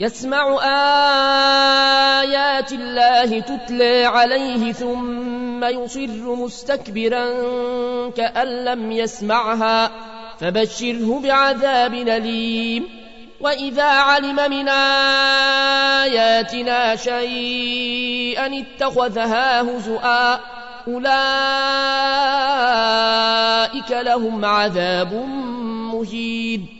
يسمع آيات الله تتلى عليه ثم يصر مستكبرا كأن لم يسمعها فبشره بعذاب أليم. وإذا علم من آياتنا شيئا اتخذها هزؤا أولئك لهم عذاب مهين.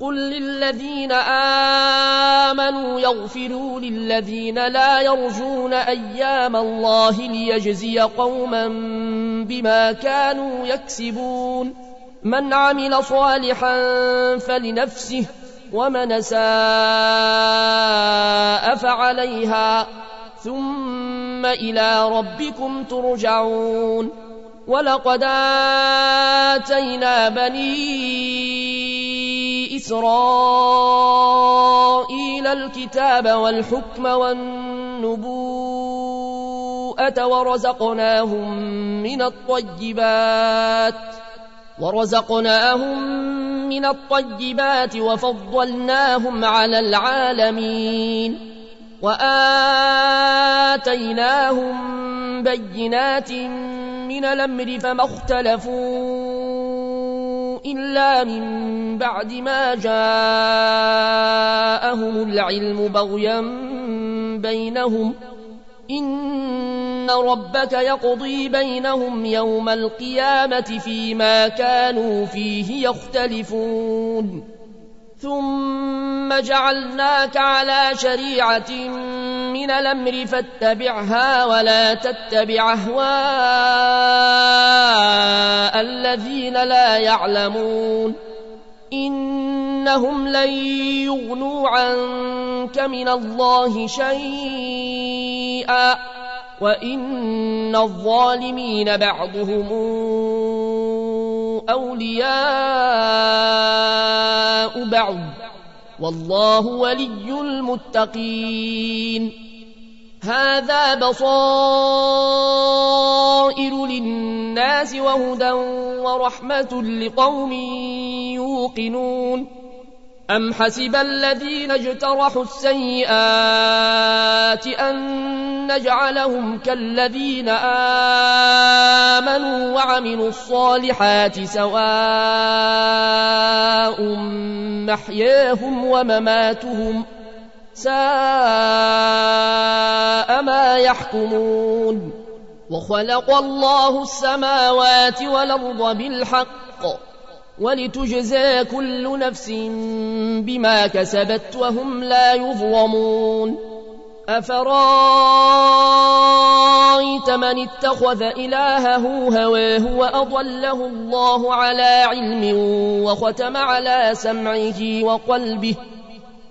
قل للذين آمنوا يغفروا للذين لا يرجون أيام الله ليجزي قوما بما كانوا يكسبون من عمل صالحا فلنفسه ومن ساء فعليها ثم إلى ربكم ترجعون ولقد آتينا بني إسرائيل الكتاب والحكم والنبوءة ورزقناهم من الطيبات ورزقناهم من الطيبات وفضلناهم على العالمين وآتيناهم بينات من الأمر فما اختلفوا إلا من بعد ما جاءهم العلم بغيا بينهم. إن ربك يقضي بينهم يوم القيامة فيما كانوا فيه يختلفون. ثم جعلناك على شريعة من الأمر فاتبعها ولا تتبع أهواء الذين لا يعلمون إنهم لن يغنوا عنك من الله شيئا وإن الظالمين بعضهم أولياء بعض والله ولي المتقين هذا بصائر للناس وهدى ورحمة لقوم يوقنون. أم حسب الذين اجترحوا السيئات أن نجعلهم كالذين آمنوا وعملوا الصالحات سواء محياهم ومماتهم ۖ ساء ما يحكمون وخلق الله السماوات والأرض بالحق ولتجزى كل نفس بما كسبت وهم لا يظلمون أفرأيت من اتخذ إلهه هواه وأضله الله على علم وختم على سمعه وقلبه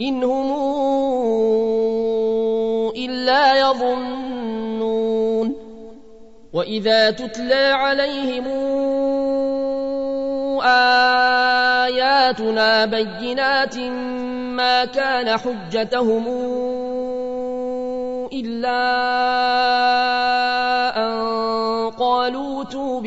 إن هم إلا يظنون. وإذا تتلى عليهم آياتنا بينات ما كان حجتهم إلا أن قالوا توب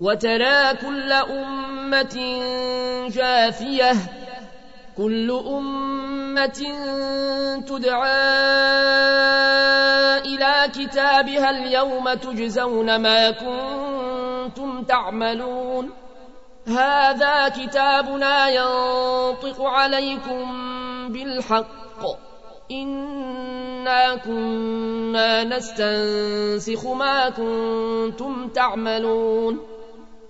وترى كل أمة جاثية كل أمة تدعى إلى كتابها اليوم تجزون ما كنتم تعملون. هذا كتابنا ينطق عليكم بالحق. إنا كنا نستنسخ ما كنتم تعملون.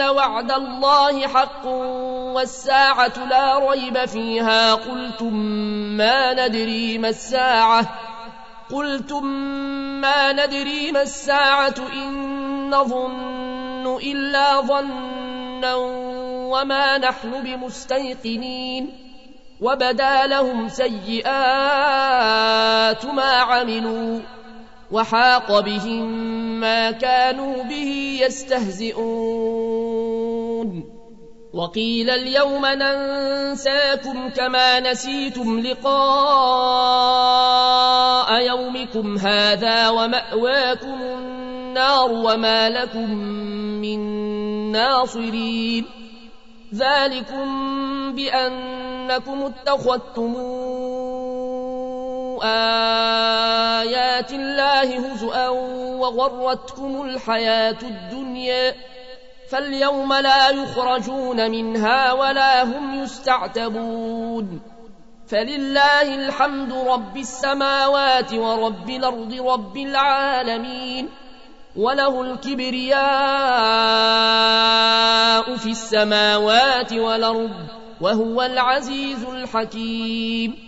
وعد الله حق والساعة لا ريب فيها قلتم ما ندري ما الساعة قلتم ما ندري ما الساعة إن نظن إلا ظنا وما نحن بمستيقنين وبدا لهم سيئات ما عملوا وحاق بهم ما كانوا به يستهزئون. وقيل اليوم ننساكم كما نسيتم لقاء يومكم هذا ومأواكم النار وما لكم من ناصرين. ذلكم بأنكم اتخذتمون آيات الله هزؤا وغرتكم الحياة الدنيا فاليوم لا يخرجون منها ولا هم يستعتبون فلله الحمد رب السماوات ورب الأرض رب العالمين وله الكبرياء في السماوات والأرض وهو العزيز الحكيم